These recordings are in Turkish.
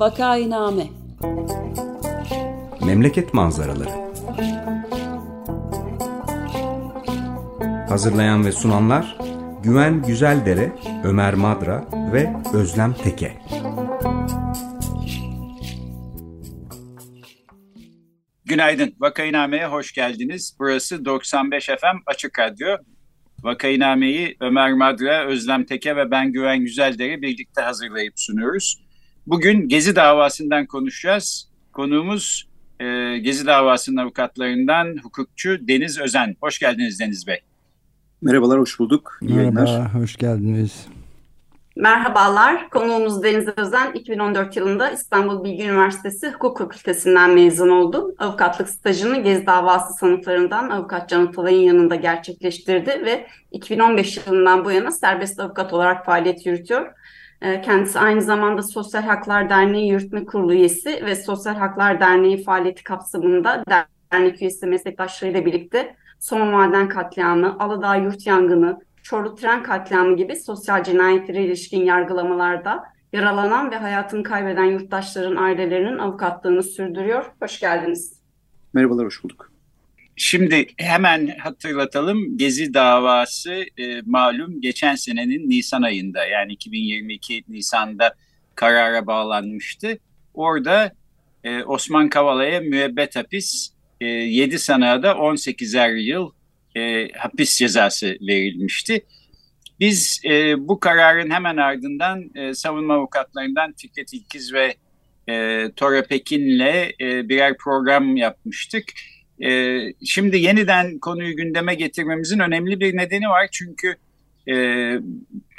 Vakainame Memleket manzaraları Hazırlayan ve sunanlar Güven Güzeldere, Ömer Madra ve Özlem Teke. Günaydın. Vakainame'ye hoş geldiniz. Burası 95 FM Açık Radyo. Vakainame'yi Ömer Madra, Özlem Teke ve ben Güven Güzeldere birlikte hazırlayıp sunuyoruz. Bugün Gezi davasından konuşacağız. Konuğumuz e, Gezi davasının avukatlarından hukukçu Deniz Özen. Hoş geldiniz Deniz Bey. Merhabalar, hoş bulduk. İyi Merhaba, yayınlar. hoş geldiniz. Merhabalar, konuğumuz Deniz Özen 2014 yılında İstanbul Bilgi Üniversitesi Hukuk Fakültesinden mezun oldu. Avukatlık stajını Gezi davası sanıklarından avukat Can Atalay'ın yanında gerçekleştirdi ve 2015 yılından bu yana serbest avukat olarak faaliyet yürütüyor. Ee, kendisi aynı zamanda Sosyal Haklar Derneği Yürütme Kurulu üyesi ve Sosyal Haklar Derneği faaliyeti kapsamında dernek üyesi meslektaşlarıyla birlikte Son Maden katliamı, Aladağ yurt yangını, Çorlu tren katliamı gibi sosyal cinayetlere ilişkin yargılamalarda yaralanan ve hayatını kaybeden yurttaşların ailelerinin avukatlığını sürdürüyor. Hoş geldiniz. Merhabalar, hoş bulduk. Şimdi hemen hatırlatalım. Gezi davası e, malum geçen senenin Nisan ayında yani 2022 Nisan'da karara bağlanmıştı. Orada e, Osman Kavala'ya müebbet hapis, e, 7 sanığa da 18'er yıl e, hapis cezası verilmişti. Biz e, bu kararın hemen ardından e, savunma avukatlarından Fikret İlkiz ve e, Tora Pekin'le e, birer program yapmıştık. E, şimdi yeniden konuyu gündeme getirmemizin önemli bir nedeni var. Çünkü e,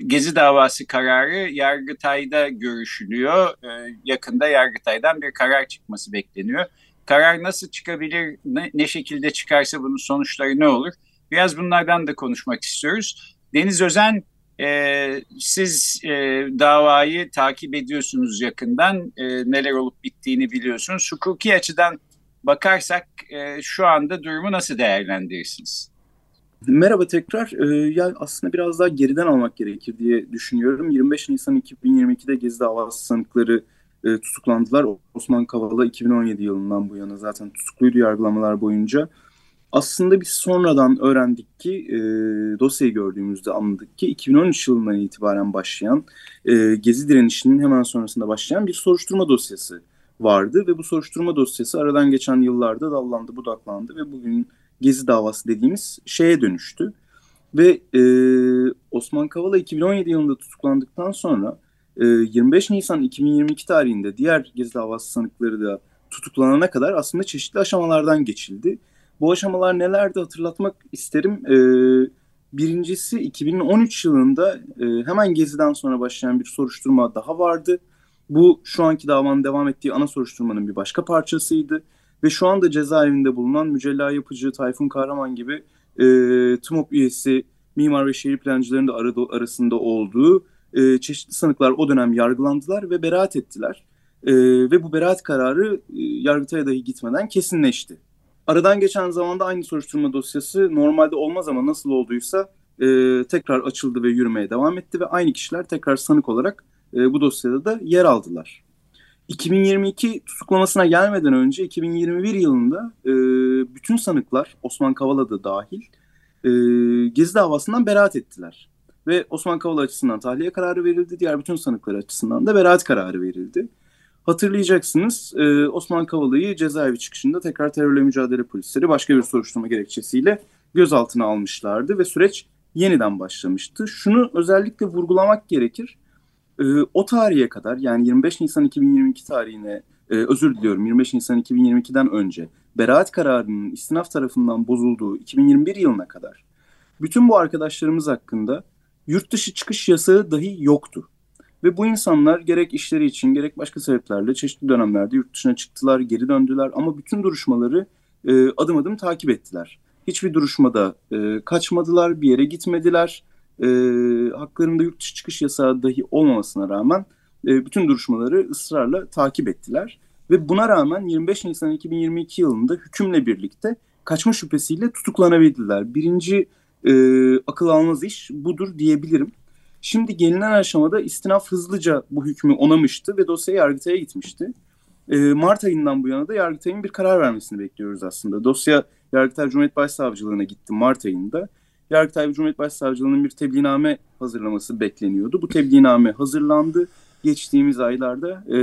Gezi davası kararı Yargıtay'da görüşülüyor. E, yakında Yargıtay'dan bir karar çıkması bekleniyor. Karar nasıl çıkabilir, ne, ne şekilde çıkarsa bunun sonuçları ne olur? Biraz bunlardan da konuşmak istiyoruz. Deniz Özen, e, siz e, davayı takip ediyorsunuz yakından, e, neler olup bittiğini biliyorsunuz. Hukuki açıdan bakarsak e, şu anda durumu nasıl değerlendirirsiniz? Merhaba tekrar. Ee, ya aslında biraz daha geriden almak gerekir diye düşünüyorum. 25 Nisan 2022'de Gezi davası sanıkları e, tutuklandılar. Osman Kavala 2017 yılından bu yana zaten tutukluydu yargılamalar boyunca. Aslında biz sonradan öğrendik ki e, dosyayı gördüğümüzde anladık ki 2013 yılından itibaren başlayan e, Gezi direnişinin hemen sonrasında başlayan bir soruşturma dosyası vardı ve bu soruşturma dosyası aradan geçen yıllarda dallandı, budaklandı ve bugün Gezi davası dediğimiz şeye dönüştü. Ve e, Osman Kavala 2017 yılında tutuklandıktan sonra 25 ee, Nisan 2022 tarihinde diğer gezi davası sanıkları da tutuklanana kadar aslında çeşitli aşamalardan geçildi. Bu aşamalar nelerdi hatırlatmak isterim. Ee, birincisi 2013 yılında e, hemen Gezi'den sonra başlayan bir soruşturma daha vardı. Bu şu anki davanın devam ettiği ana soruşturmanın bir başka parçasıydı. Ve şu anda cezaevinde bulunan Mücella Yapıcı, Tayfun Kahraman gibi e, TMOP üyesi mimar ve şehir plancılarının da arasında olduğu e, çeşitli sanıklar o dönem yargılandılar ve beraat ettiler. E, ve bu beraat kararı e, Yargıtay'a dahi gitmeden kesinleşti. Aradan geçen zamanda aynı soruşturma dosyası normalde olmaz ama nasıl olduysa e, tekrar açıldı ve yürümeye devam etti ve aynı kişiler tekrar sanık olarak e, bu dosyada da yer aldılar. 2022 tutuklamasına gelmeden önce 2021 yılında e, bütün sanıklar Osman Kavala da dahil e, Gezi davasından beraat ettiler. Ve Osman Kavala açısından tahliye kararı verildi. Diğer bütün sanıklar açısından da beraat kararı verildi. Hatırlayacaksınız e, Osman Kavala'yı cezaevi çıkışında tekrar terörle mücadele polisleri başka bir soruşturma gerekçesiyle gözaltına almışlardı ve süreç yeniden başlamıştı. Şunu özellikle vurgulamak gerekir. E, o tarihe kadar yani 25 Nisan 2022 tarihine e, özür diliyorum 25 Nisan 2022'den önce beraat kararının istinaf tarafından bozulduğu 2021 yılına kadar bütün bu arkadaşlarımız hakkında yurt dışı çıkış yasağı dahi yoktu. Ve bu insanlar gerek işleri için gerek başka sebeplerle çeşitli dönemlerde yurt dışına çıktılar, geri döndüler ama bütün duruşmaları e, adım adım takip ettiler. Hiçbir duruşmada e, kaçmadılar, bir yere gitmediler. E, haklarında yurt dışı çıkış yasağı dahi olmamasına rağmen e, bütün duruşmaları ısrarla takip ettiler. Ve buna rağmen 25 Nisan 2022 yılında hükümle birlikte kaçma şüphesiyle tutuklanabildiler. Birinci e, akıl almaz iş budur diyebilirim. Şimdi gelinen aşamada istinaf hızlıca bu hükmü onamıştı ve dosya Yargıtay'a gitmişti. E, Mart ayından bu yana da Yargıtay'ın bir karar vermesini bekliyoruz aslında. Dosya Yargıtay Cumhuriyet Başsavcılığına gitti Mart ayında. Yargıtay ve Cumhuriyet Başsavcılığı'nın bir tebliğname hazırlaması bekleniyordu. Bu tebliğname hazırlandı. Geçtiğimiz aylarda e,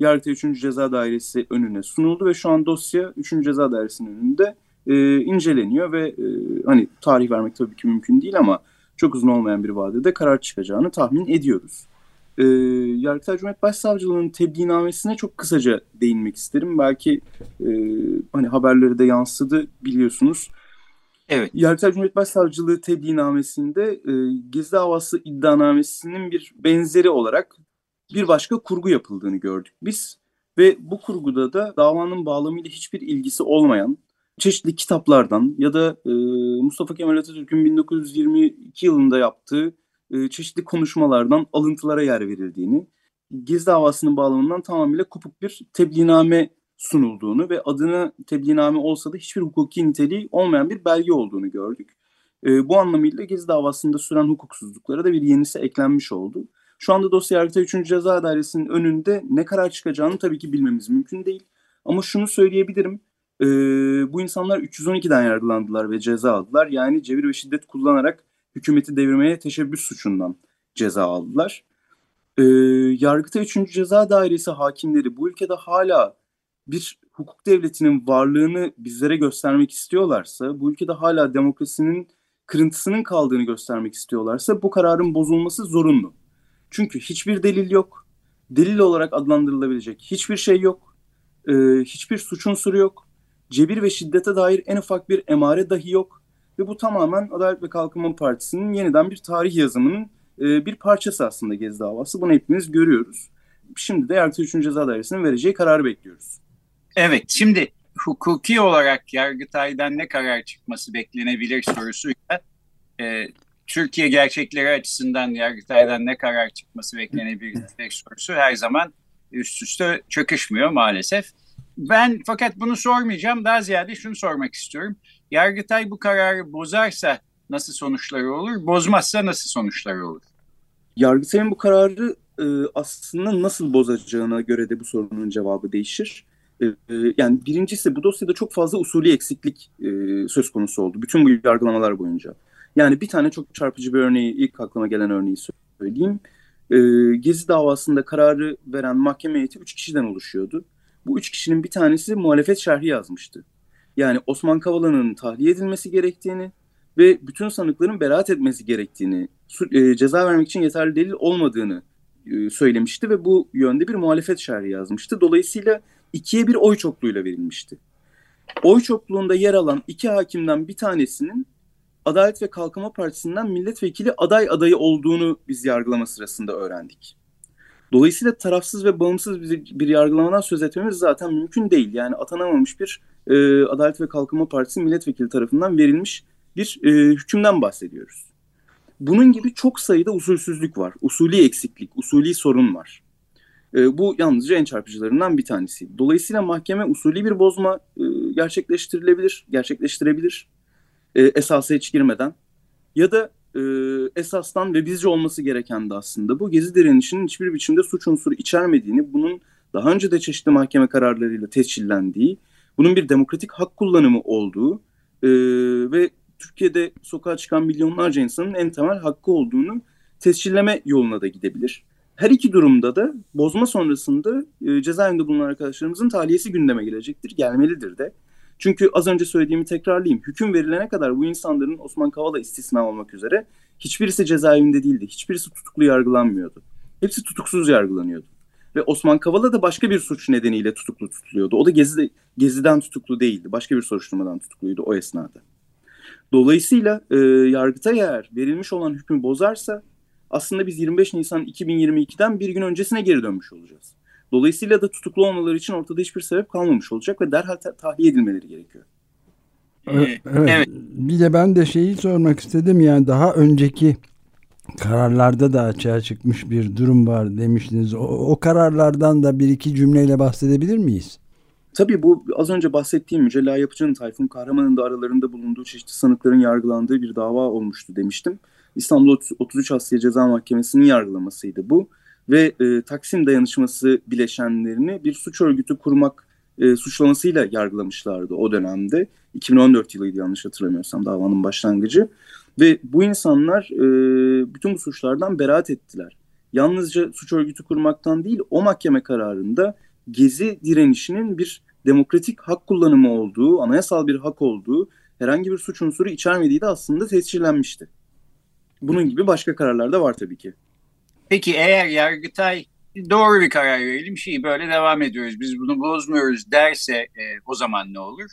Yargıtay 3. Ceza Dairesi önüne sunuldu ve şu an dosya 3. Ceza Dairesi'nin önünde e, inceleniyor ve e, hani tarih vermek tabii ki mümkün değil ama çok uzun olmayan bir vadede karar çıkacağını tahmin ediyoruz. E, Yargıtay Cumhuriyet Başsavcılığı'nın tebliğnamesine çok kısaca değinmek isterim. Belki e, hani haberleri de yansıdı biliyorsunuz. Evet. Yargıtay Cumhuriyet Başsavcılığı tebliğnamesinde e, Gezi davası iddianamesinin bir benzeri olarak bir başka kurgu yapıldığını gördük biz. Ve bu kurguda da davanın bağlamıyla hiçbir ilgisi olmayan çeşitli kitaplardan ya da e, Mustafa Kemal Atatürk'ün 1922 yılında yaptığı e, çeşitli konuşmalardan alıntılara yer verildiğini, Gezi davasının bağlamından tamamıyla kopuk bir tebliğname sunulduğunu ve adına tebliğname olsa da hiçbir hukuki niteliği olmayan bir belge olduğunu gördük. E, bu anlamıyla Gezi davasında süren hukuksuzluklara da bir yenisi eklenmiş oldu. Şu anda dosya Yargıtay 3. Ceza Dairesi'nin önünde ne karar çıkacağını tabii ki bilmemiz mümkün değil. Ama şunu söyleyebilirim. E, bu insanlar 312'den yargılandılar ve ceza aldılar. Yani cebir ve şiddet kullanarak hükümeti devirmeye teşebbüs suçundan ceza aldılar. E, Yargıtay 3. Ceza Dairesi hakimleri bu ülkede hala bir hukuk devletinin varlığını bizlere göstermek istiyorlarsa, bu ülkede hala demokrasinin kırıntısının kaldığını göstermek istiyorlarsa bu kararın bozulması zorunlu. Çünkü hiçbir delil yok. Delil olarak adlandırılabilecek hiçbir şey yok. Ee, hiçbir suç unsuru yok. Cebir ve şiddete dair en ufak bir emare dahi yok. Ve bu tamamen Adalet ve Kalkınma Partisi'nin yeniden bir tarih yazımının e, bir parçası aslında Gezi davası. Bunu hepimiz görüyoruz. Şimdi de Yargıtay 3. Ceza Dairesi'nin vereceği kararı bekliyoruz. Evet, şimdi hukuki olarak Yargıtay'dan ne karar çıkması beklenebilir sorusuyla e, Türkiye gerçekleri açısından Yargıtay'dan ne karar çıkması beklenebilir sorusu her zaman üst üste çöküşmüyor maalesef. Ben fakat bunu sormayacağım. Daha ziyade şunu sormak istiyorum. Yargıtay bu kararı bozarsa nasıl sonuçları olur? Bozmazsa nasıl sonuçları olur? Yargıtay'ın bu kararı e, aslında nasıl bozacağına göre de bu sorunun cevabı değişir. E, e, yani birincisi bu dosyada çok fazla usulü eksiklik e, söz konusu oldu. Bütün bu yargılamalar boyunca. Yani bir tane çok çarpıcı bir örneği, ilk aklıma gelen örneği söyleyeyim. E, Gezi davasında kararı veren mahkeme heyeti üç kişiden oluşuyordu. Bu üç kişinin bir tanesi muhalefet şerhi yazmıştı. Yani Osman Kavala'nın tahliye edilmesi gerektiğini ve bütün sanıkların beraat etmesi gerektiğini, e, ceza vermek için yeterli delil olmadığını e, söylemişti ve bu yönde bir muhalefet şerhi yazmıştı. Dolayısıyla ikiye bir oy çokluğuyla verilmişti. Oy çokluğunda yer alan iki hakimden bir tanesinin Adalet ve Kalkınma Partisi'nden milletvekili aday adayı olduğunu biz yargılama sırasında öğrendik. Dolayısıyla tarafsız ve bağımsız bir, bir yargılamadan söz etmemiz zaten mümkün değil. Yani atanamamış bir e, Adalet ve Kalkınma Partisi milletvekili tarafından verilmiş bir e, hükümden bahsediyoruz. Bunun gibi çok sayıda usulsüzlük var. Usulü eksiklik, usulü sorun var. E, bu yalnızca en çarpıcılarından bir tanesi. Dolayısıyla mahkeme usulü bir bozma e, gerçekleştirilebilir, gerçekleştirebilir e, esasa hiç girmeden. Ya da e, esastan ve bizce olması gereken de aslında bu gezi direnişinin hiçbir biçimde suç unsuru içermediğini, bunun daha önce de çeşitli mahkeme kararlarıyla tescillendiği, bunun bir demokratik hak kullanımı olduğu e, ve Türkiye'de sokağa çıkan milyonlarca insanın en temel hakkı olduğunu tescilleme yoluna da gidebilir. Her iki durumda da bozma sonrasında e, cezaevinde bulunan arkadaşlarımızın tahliyesi gündeme gelecektir, gelmelidir de. Çünkü az önce söylediğimi tekrarlayayım. Hüküm verilene kadar bu insanların Osman Kavala istisna olmak üzere hiçbirisi cezaevinde değildi. Hiçbirisi tutuklu yargılanmıyordu. Hepsi tutuksuz yargılanıyordu. Ve Osman Kavala da başka bir suç nedeniyle tutuklu tutuluyordu. O da Gezi, Gezi'den tutuklu değildi. Başka bir soruşturmadan tutukluydu o esnada. Dolayısıyla e, Yargıtay eğer verilmiş olan hükmü bozarsa aslında biz 25 Nisan 2022'den bir gün öncesine geri dönmüş olacağız. Dolayısıyla da tutuklu olmaları için ortada hiçbir sebep kalmamış olacak ve derhal tahliye edilmeleri gerekiyor. Evet, evet. Bir de ben de şeyi sormak istedim yani daha önceki kararlarda da açığa çıkmış bir durum var demiştiniz. O, o kararlardan da bir iki cümleyle bahsedebilir miyiz? Tabii bu az önce bahsettiğim Mücella Yapıcı'nın Tayfun Kahraman'ın da aralarında bulunduğu çeşitli sanıkların yargılandığı bir dava olmuştu demiştim. İstanbul 33 Asya Ceza Mahkemesi'nin yargılamasıydı bu. Ve e, Taksim dayanışması bileşenlerini bir suç örgütü kurmak e, suçlamasıyla yargılamışlardı o dönemde. 2014 yılıydı yanlış hatırlamıyorsam davanın başlangıcı. Ve bu insanlar e, bütün bu suçlardan beraat ettiler. Yalnızca suç örgütü kurmaktan değil o mahkeme kararında gezi direnişinin bir demokratik hak kullanımı olduğu, anayasal bir hak olduğu, herhangi bir suç unsuru içermediği de aslında tescillenmişti. Bunun gibi başka kararlar da var tabii ki. Peki eğer Yargıtay doğru bir karar verelim, şeyi böyle devam ediyoruz, biz bunu bozmuyoruz derse e, o zaman ne olur?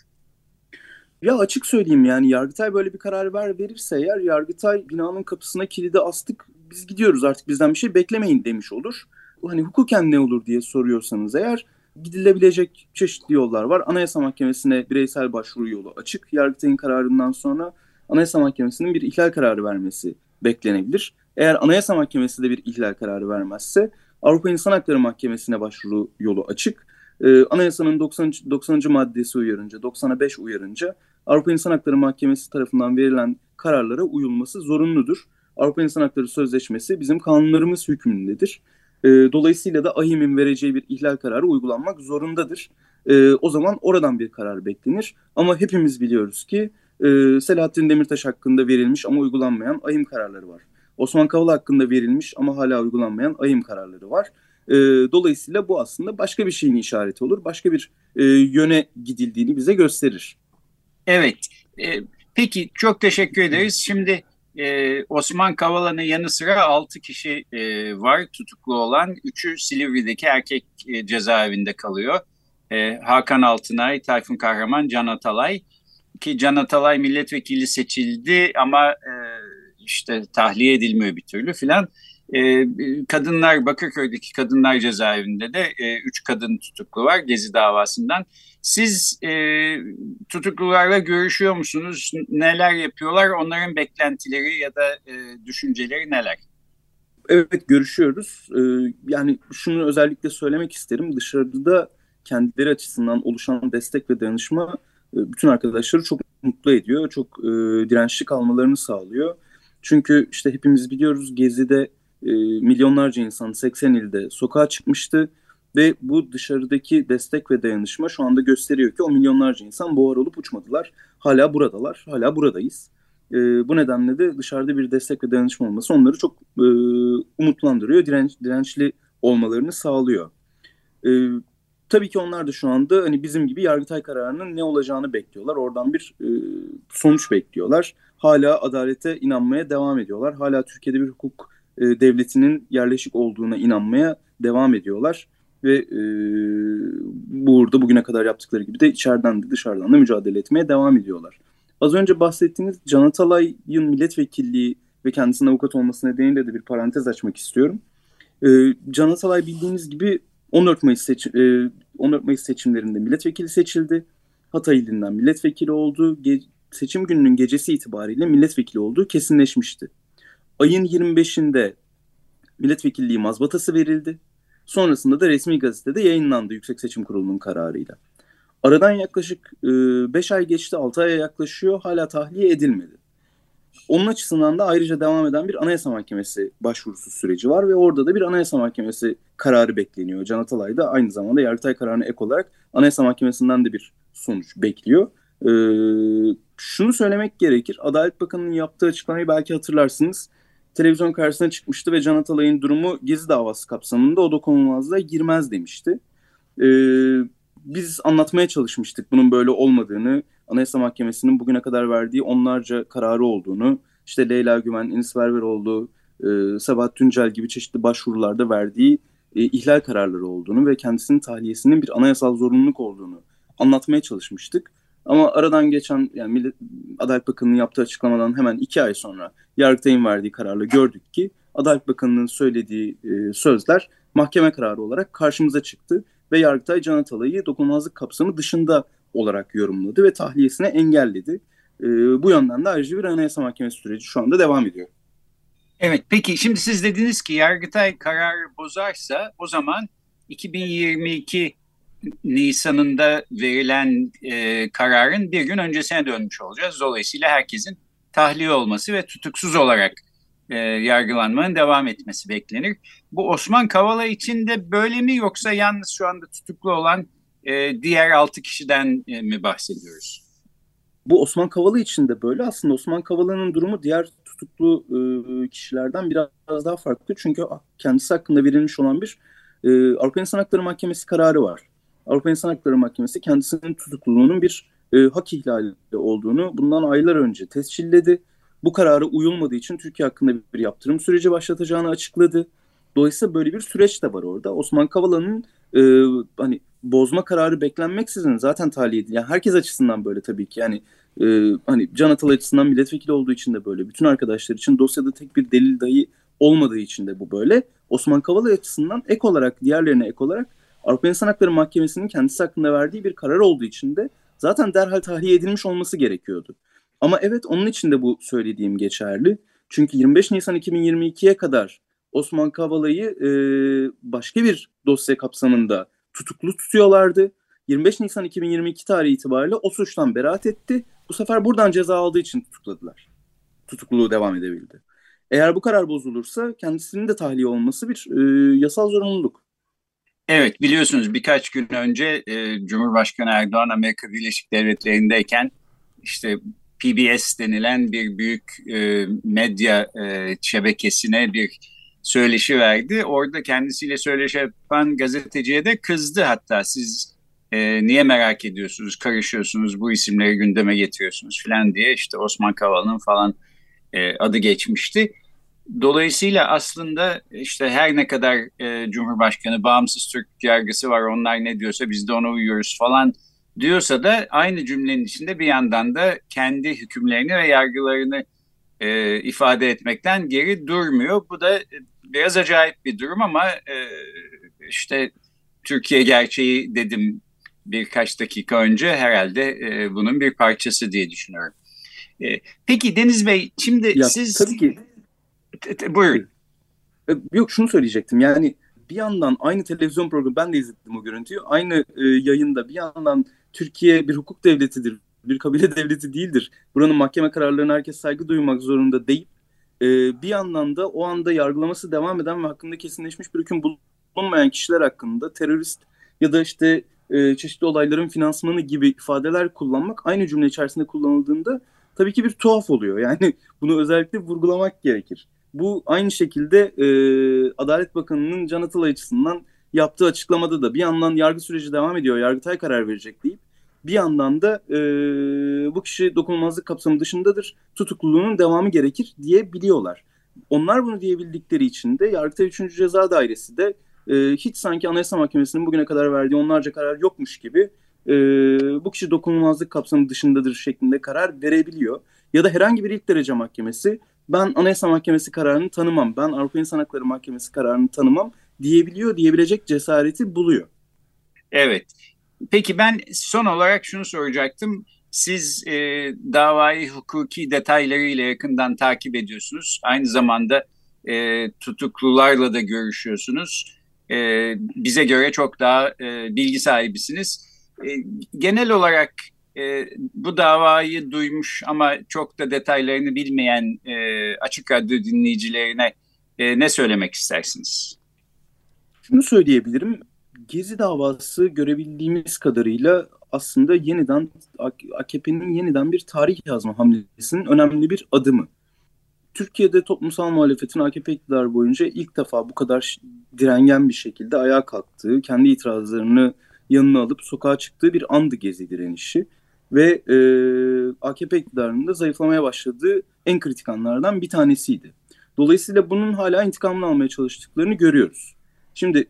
Ya açık söyleyeyim yani Yargıtay böyle bir karar ver verirse eğer Yargıtay binanın kapısına kilidi astık biz gidiyoruz artık bizden bir şey beklemeyin demiş olur. Hani hukuken ne olur diye soruyorsanız eğer gidilebilecek çeşitli yollar var. Anayasa Mahkemesi'ne bireysel başvuru yolu açık. Yargıtay'ın kararından sonra Anayasa Mahkemesi'nin bir ihlal kararı vermesi beklenebilir. Eğer Anayasa Mahkemesi de bir ihlal kararı vermezse Avrupa İnsan Hakları Mahkemesi'ne başvuru yolu açık. Ee, anayasanın 90. 90. maddesi uyarınca, 90'a 5 uyarınca Avrupa İnsan Hakları Mahkemesi tarafından verilen kararlara uyulması zorunludur. Avrupa İnsan Hakları Sözleşmesi bizim kanunlarımız hükmündedir. E, dolayısıyla da AHİM'in vereceği bir ihlal kararı uygulanmak zorundadır. E, o zaman oradan bir karar beklenir. Ama hepimiz biliyoruz ki e, Selahattin Demirtaş hakkında verilmiş ama uygulanmayan AHİM kararları var. Osman Kavala hakkında verilmiş ama hala uygulanmayan AHİM kararları var. E, dolayısıyla bu aslında başka bir şeyin işareti olur. Başka bir e, yöne gidildiğini bize gösterir. Evet. E, peki çok teşekkür ederiz. Şimdi e, Osman Kavala'nın yanı sıra 6 kişi e, var tutuklu olan. Üçü Silivri'deki erkek cezaevinde kalıyor. Hakan Altınay, Tayfun Kahraman, Can Atalay. Ki Can Atalay milletvekili seçildi ama e, işte tahliye edilmiyor bir türlü filan. E, kadınlar Bakırköy'deki kadınlar cezaevinde de e, üç kadın tutuklu var Gezi davasından. Siz e, tutuklularla görüşüyor musunuz? Neler yapıyorlar? Onların beklentileri ya da e, düşünceleri neler? Evet görüşüyoruz. Ee, yani şunu özellikle söylemek isterim. Dışarıda kendileri açısından oluşan destek ve dayanışma e, bütün arkadaşları çok mutlu ediyor. Çok e, dirençli kalmalarını sağlıyor. Çünkü işte hepimiz biliyoruz Gezi'de e, milyonlarca insan 80 ilde sokağa çıkmıştı ve bu dışarıdaki destek ve dayanışma şu anda gösteriyor ki o milyonlarca insan buhar olup uçmadılar. Hala buradalar, hala buradayız. E, bu nedenle de dışarıda bir destek ve dayanışma olması onları çok e, umutlandırıyor, direnç, dirençli olmalarını sağlıyor. E, tabii ki onlar da şu anda hani bizim gibi Yargıtay kararının ne olacağını bekliyorlar. Oradan bir e, sonuç bekliyorlar. Hala adalete inanmaya devam ediyorlar. Hala Türkiye'de bir hukuk e, devletinin yerleşik olduğuna inanmaya devam ediyorlar ve e, burada bugüne kadar yaptıkları gibi de içeriden de dışarıdan da mücadele etmeye devam ediyorlar. Az önce bahsettiğiniz Can Atalay'ın milletvekilliği ve kendisinin avukat olması nedeniyle de bir parantez açmak istiyorum. E, Can Atalay bildiğiniz gibi 14 Mayıs, seç, e, 14 Mayıs seçimlerinde milletvekili seçildi. Hatay ilinden milletvekili oldu. Ge seçim gününün gecesi itibariyle milletvekili olduğu kesinleşmişti. Ayın 25'inde milletvekilliği mazbatası verildi. Sonrasında da resmi gazetede yayınlandı Yüksek Seçim Kurulu'nun kararıyla. Aradan yaklaşık 5 e, ay geçti, 6 aya yaklaşıyor. Hala tahliye edilmedi. Onun açısından da ayrıca devam eden bir Anayasa Mahkemesi başvurusu süreci var ve orada da bir Anayasa Mahkemesi kararı bekleniyor. Can Atalay da aynı zamanda Yargıtay kararına ek olarak Anayasa Mahkemesi'nden de bir sonuç bekliyor. Ee, şunu söylemek gerekir. Adalet Bakanı'nın yaptığı açıklamayı belki hatırlarsınız televizyon karşısına çıkmıştı ve Can Atalay'ın durumu Gezi davası kapsamında o dokunulmazlığa girmez demişti. Ee, biz anlatmaya çalışmıştık bunun böyle olmadığını, Anayasa Mahkemesi'nin bugüne kadar verdiği onlarca kararı olduğunu, işte Leyla Güven, Enis Berberoğlu, e, Sabahat Tuncel gibi çeşitli başvurularda verdiği e, ihlal kararları olduğunu ve kendisinin tahliyesinin bir anayasal zorunluluk olduğunu anlatmaya çalışmıştık. Ama aradan geçen yani Millet, Adalet Bakanı'nın yaptığı açıklamadan hemen iki ay sonra Yargıtay'ın verdiği kararla gördük ki Adalet Bakanı'nın söylediği e, sözler mahkeme kararı olarak karşımıza çıktı ve Yargıtay Can Atalay'ı dokunulmazlık kapsamı dışında olarak yorumladı ve tahliyesine engelledi. E, bu yönden de ayrıca bir anayasa mahkemesi süreci şu anda devam ediyor. Evet peki şimdi siz dediniz ki Yargıtay kararı bozarsa o zaman 2022 Nisan'ında verilen e, kararın bir gün öncesine dönmüş olacağız. Dolayısıyla herkesin tahliye olması ve tutuksuz olarak e, yargılanmanın devam etmesi beklenir. Bu Osman Kavala için de böyle mi yoksa yalnız şu anda tutuklu olan e, diğer altı kişiden e, mi bahsediyoruz? Bu Osman Kavala için de böyle. Aslında Osman Kavala'nın durumu diğer tutuklu e, kişilerden biraz daha farklı. Çünkü kendisi hakkında verilmiş olan bir e, Avrupa İnsan Hakları Mahkemesi kararı var. Avrupa İnsan Hakları Mahkemesi kendisinin tutukluluğunun bir e, hak ihlali olduğunu bundan aylar önce tescilledi. Bu karara uyulmadığı için Türkiye hakkında bir yaptırım süreci başlatacağını açıkladı. Dolayısıyla böyle bir süreç de var orada. Osman Kavala'nın e, hani bozma kararı beklenmeksizin zaten tahliye edildi. Yani herkes açısından böyle tabii ki. Yani e, hani Can Atal açısından milletvekili olduğu için de böyle. Bütün arkadaşlar için dosyada tek bir delil dahi olmadığı için de bu böyle. Osman Kavala açısından ek olarak diğerlerine ek olarak Avrupa İnsan Hakları Mahkemesi'nin kendisi hakkında verdiği bir karar olduğu için de zaten derhal tahliye edilmiş olması gerekiyordu. Ama evet onun için de bu söylediğim geçerli. Çünkü 25 Nisan 2022'ye kadar Osman Kavala'yı e, başka bir dosya kapsamında tutuklu tutuyorlardı. 25 Nisan 2022 tarihi itibariyle o suçtan beraat etti. Bu sefer buradan ceza aldığı için tutukladılar. Tutukluluğu devam edebildi. Eğer bu karar bozulursa kendisinin de tahliye olması bir e, yasal zorunluluk. Evet biliyorsunuz birkaç gün önce e, Cumhurbaşkanı Erdoğan Amerika Birleşik Devletleri'ndeyken işte PBS denilen bir büyük e, medya e, şebekesine bir söyleşi verdi. Orada kendisiyle söyleşi yapan gazeteciye de kızdı hatta siz e, niye merak ediyorsunuz, karışıyorsunuz, bu isimleri gündeme getiriyorsunuz falan diye işte Osman Kavala'nın falan e, adı geçmişti. Dolayısıyla aslında işte her ne kadar e, Cumhurbaşkanı bağımsız Türk yargısı var onlar ne diyorsa biz de ona uyuyoruz falan diyorsa da aynı cümlenin içinde bir yandan da kendi hükümlerini ve yargılarını e, ifade etmekten geri durmuyor. Bu da biraz acayip bir durum ama e, işte Türkiye gerçeği dedim birkaç dakika önce herhalde e, bunun bir parçası diye düşünüyorum. E, peki Deniz Bey şimdi ya, siz... Tabii ki. Buyurun. E, yok şunu söyleyecektim yani bir yandan aynı televizyon programı ben de izledim o görüntüyü. Aynı e, yayında bir yandan Türkiye bir hukuk devletidir, bir kabile devleti değildir. Buranın mahkeme kararlarına herkes saygı duymak zorunda deyip e, bir yandan da o anda yargılaması devam eden ve hakkında kesinleşmiş bir hüküm bulunmayan kişiler hakkında terörist ya da işte e, çeşitli olayların finansmanı gibi ifadeler kullanmak aynı cümle içerisinde kullanıldığında tabii ki bir tuhaf oluyor. Yani bunu özellikle vurgulamak gerekir. Bu aynı şekilde e, Adalet Bakanı'nın Can Atılay açısından yaptığı açıklamada da bir yandan yargı süreci devam ediyor, Yargıtay karar verecek deyip bir yandan da e, bu kişi dokunulmazlık kapsamı dışındadır, tutukluluğunun devamı gerekir diyebiliyorlar. Onlar bunu diyebildikleri için de Yargıtay 3. Ceza Dairesi de e, hiç sanki Anayasa Mahkemesi'nin bugüne kadar verdiği onlarca karar yokmuş gibi e, bu kişi dokunulmazlık kapsamı dışındadır şeklinde karar verebiliyor. Ya da herhangi bir ilk derece mahkemesi ben Anayasa Mahkemesi kararını tanımam, ben Avrupa İnsan Hakları Mahkemesi kararını tanımam diyebiliyor, diyebilecek cesareti buluyor. Evet. Peki ben son olarak şunu soracaktım. Siz e, davayı hukuki detaylarıyla yakından takip ediyorsunuz. Aynı zamanda e, tutuklularla da görüşüyorsunuz. E, bize göre çok daha e, bilgi sahibisiniz. E, genel olarak e, bu davayı duymuş ama çok da detaylarını bilmeyen e, Açık Radyo dinleyicilerine e, ne söylemek istersiniz? Şunu söyleyebilirim. Gezi davası görebildiğimiz kadarıyla aslında yeniden AKP'nin yeniden bir tarih yazma hamlesinin önemli bir adımı. Türkiye'de toplumsal muhalefetin AKP iktidarı boyunca ilk defa bu kadar direngen bir şekilde ayağa kalktığı, kendi itirazlarını yanına alıp sokağa çıktığı bir andı gezi direnişi. Ve e, AKP iktidarının da zayıflamaya başladığı en kritik anlardan bir tanesiydi. Dolayısıyla bunun hala intikamını almaya çalıştıklarını görüyoruz. Şimdi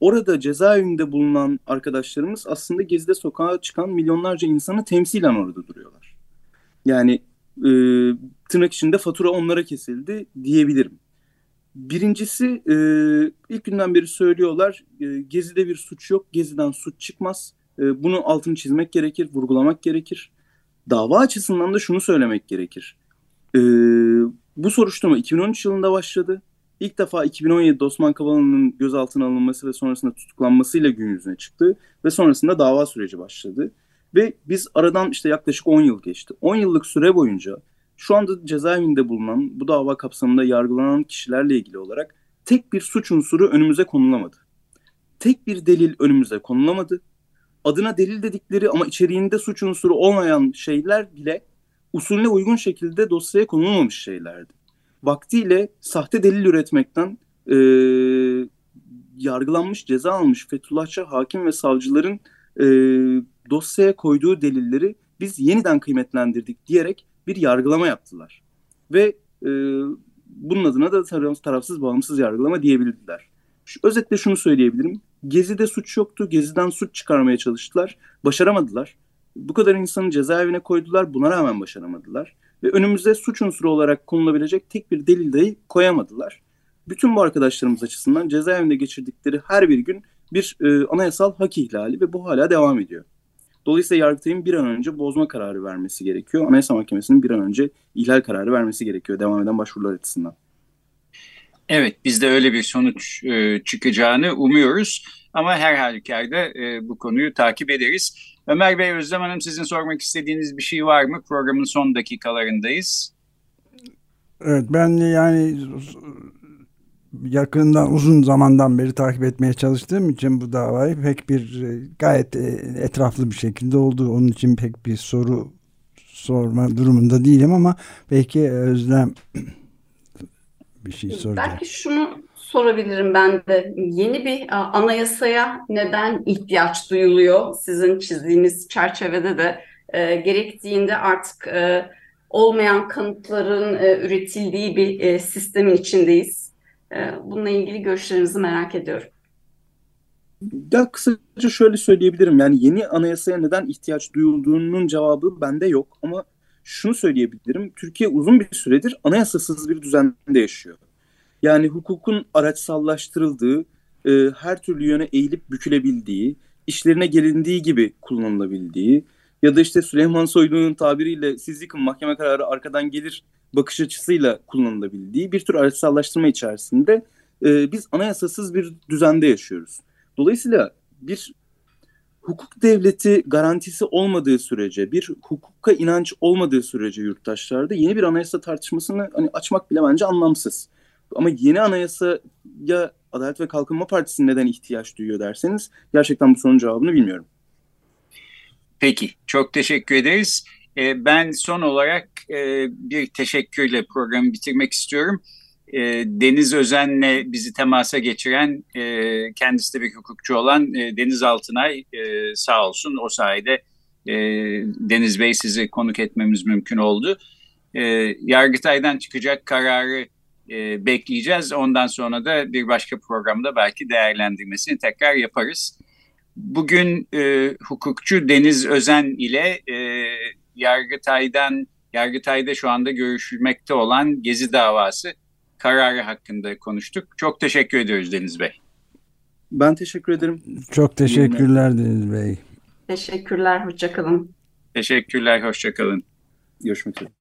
orada cezaevinde bulunan arkadaşlarımız aslında Gezi'de sokağa çıkan milyonlarca insanı temsilen orada duruyorlar. Yani e, tırnak içinde fatura onlara kesildi diyebilirim. Birincisi e, ilk günden beri söylüyorlar e, Gezi'de bir suç yok, Gezi'den suç çıkmaz. E, bunu altını çizmek gerekir, vurgulamak gerekir. Dava açısından da şunu söylemek gerekir. E, bu soruşturma 2013 yılında başladı. İlk defa 2017'de Osman Kavala'nın gözaltına alınması ve sonrasında tutuklanmasıyla gün yüzüne çıktı. Ve sonrasında dava süreci başladı. Ve biz aradan işte yaklaşık 10 yıl geçti. 10 yıllık süre boyunca şu anda cezaevinde bulunan bu dava kapsamında yargılanan kişilerle ilgili olarak tek bir suç unsuru önümüze konulamadı. Tek bir delil önümüze konulamadı. Adına delil dedikleri ama içeriğinde suç unsuru olmayan şeyler bile usulüne uygun şekilde dosyaya konulmamış şeylerdi. Vaktiyle sahte delil üretmekten e, yargılanmış, ceza almış Fethullahçı hakim ve savcıların e, dosyaya koyduğu delilleri biz yeniden kıymetlendirdik diyerek bir yargılama yaptılar. Ve e, bunun adına da tarafsız bağımsız yargılama diyebildiler. Şu, özetle şunu söyleyebilirim. Gezi'de suç yoktu. Gezi'den suç çıkarmaya çalıştılar. Başaramadılar. Bu kadar insanı cezaevine koydular. Buna rağmen başaramadılar. Ve önümüze suç unsuru olarak konulabilecek tek bir delil dahi koyamadılar. Bütün bu arkadaşlarımız açısından cezaevinde geçirdikleri her bir gün bir e, anayasal hak ihlali ve bu hala devam ediyor. Dolayısıyla Yargıtay'ın bir an önce bozma kararı vermesi gerekiyor. Anayasa Mahkemesi'nin bir an önce ihlal kararı vermesi gerekiyor devam eden başvurular açısından. Evet, biz de öyle bir sonuç e, çıkacağını umuyoruz. Ama her halükarda e, bu konuyu takip ederiz. Ömer Bey, Özlem Hanım sizin sormak istediğiniz bir şey var mı? Programın son dakikalarındayız. Evet, ben yani yakından uzun zamandan beri takip etmeye çalıştığım için bu davayı pek bir e, gayet e, etraflı bir şekilde oldu. Onun için pek bir soru sorma durumunda değilim ama belki Özlem bir şey soracak. Belki şunu sorabilirim ben de. Yeni bir anayasaya neden ihtiyaç duyuluyor? Sizin çizdiğiniz çerçevede de e, gerektiğinde artık e, olmayan kanıtların e, üretildiği bir e, sistemin içindeyiz. E, bununla ilgili görüşlerinizi merak ediyorum. Ya kısaca şöyle söyleyebilirim. Yani yeni anayasaya neden ihtiyaç duyulduğunun cevabı bende yok ama şunu söyleyebilirim. Türkiye uzun bir süredir anayasasız bir düzende yaşıyor. Yani hukukun araçsallaştırıldığı, e, her türlü yöne eğilip bükülebildiği, işlerine gelindiği gibi kullanılabildiği ya da işte Süleyman Soylu'nun tabiriyle siz yıkın mahkeme kararı arkadan gelir bakış açısıyla kullanılabildiği bir tür araçsallaştırma içerisinde e, biz anayasasız bir düzende yaşıyoruz. Dolayısıyla bir hukuk devleti garantisi olmadığı sürece, bir hukuka inanç olmadığı sürece yurttaşlarda yeni bir anayasa tartışmasını hani açmak bile bence anlamsız. Ama yeni anayasaya Adalet ve Kalkınma Partisi neden ihtiyaç duyuyor derseniz gerçekten bu sorunun cevabını bilmiyorum. Peki, çok teşekkür ederiz. Ee, ben son olarak e, bir teşekkürle programı bitirmek istiyorum. E, Deniz Özen'le bizi temasa geçiren, e, kendisi de bir hukukçu olan e, Deniz Altınay e, sağ olsun. O sayede e, Deniz Bey sizi konuk etmemiz mümkün oldu. E, Yargıtay'dan çıkacak kararı e, bekleyeceğiz. Ondan sonra da bir başka programda belki değerlendirmesini tekrar yaparız. Bugün e, hukukçu Deniz Özen ile e, Yargıtay'dan Yargıtay'da şu anda görüşülmekte olan Gezi davası kararı hakkında konuştuk. Çok teşekkür ediyoruz Deniz Bey. Ben teşekkür ederim. Çok teşekkürler Deniz Bey. Teşekkürler, hoşçakalın. Teşekkürler, hoşçakalın. Görüşmek üzere.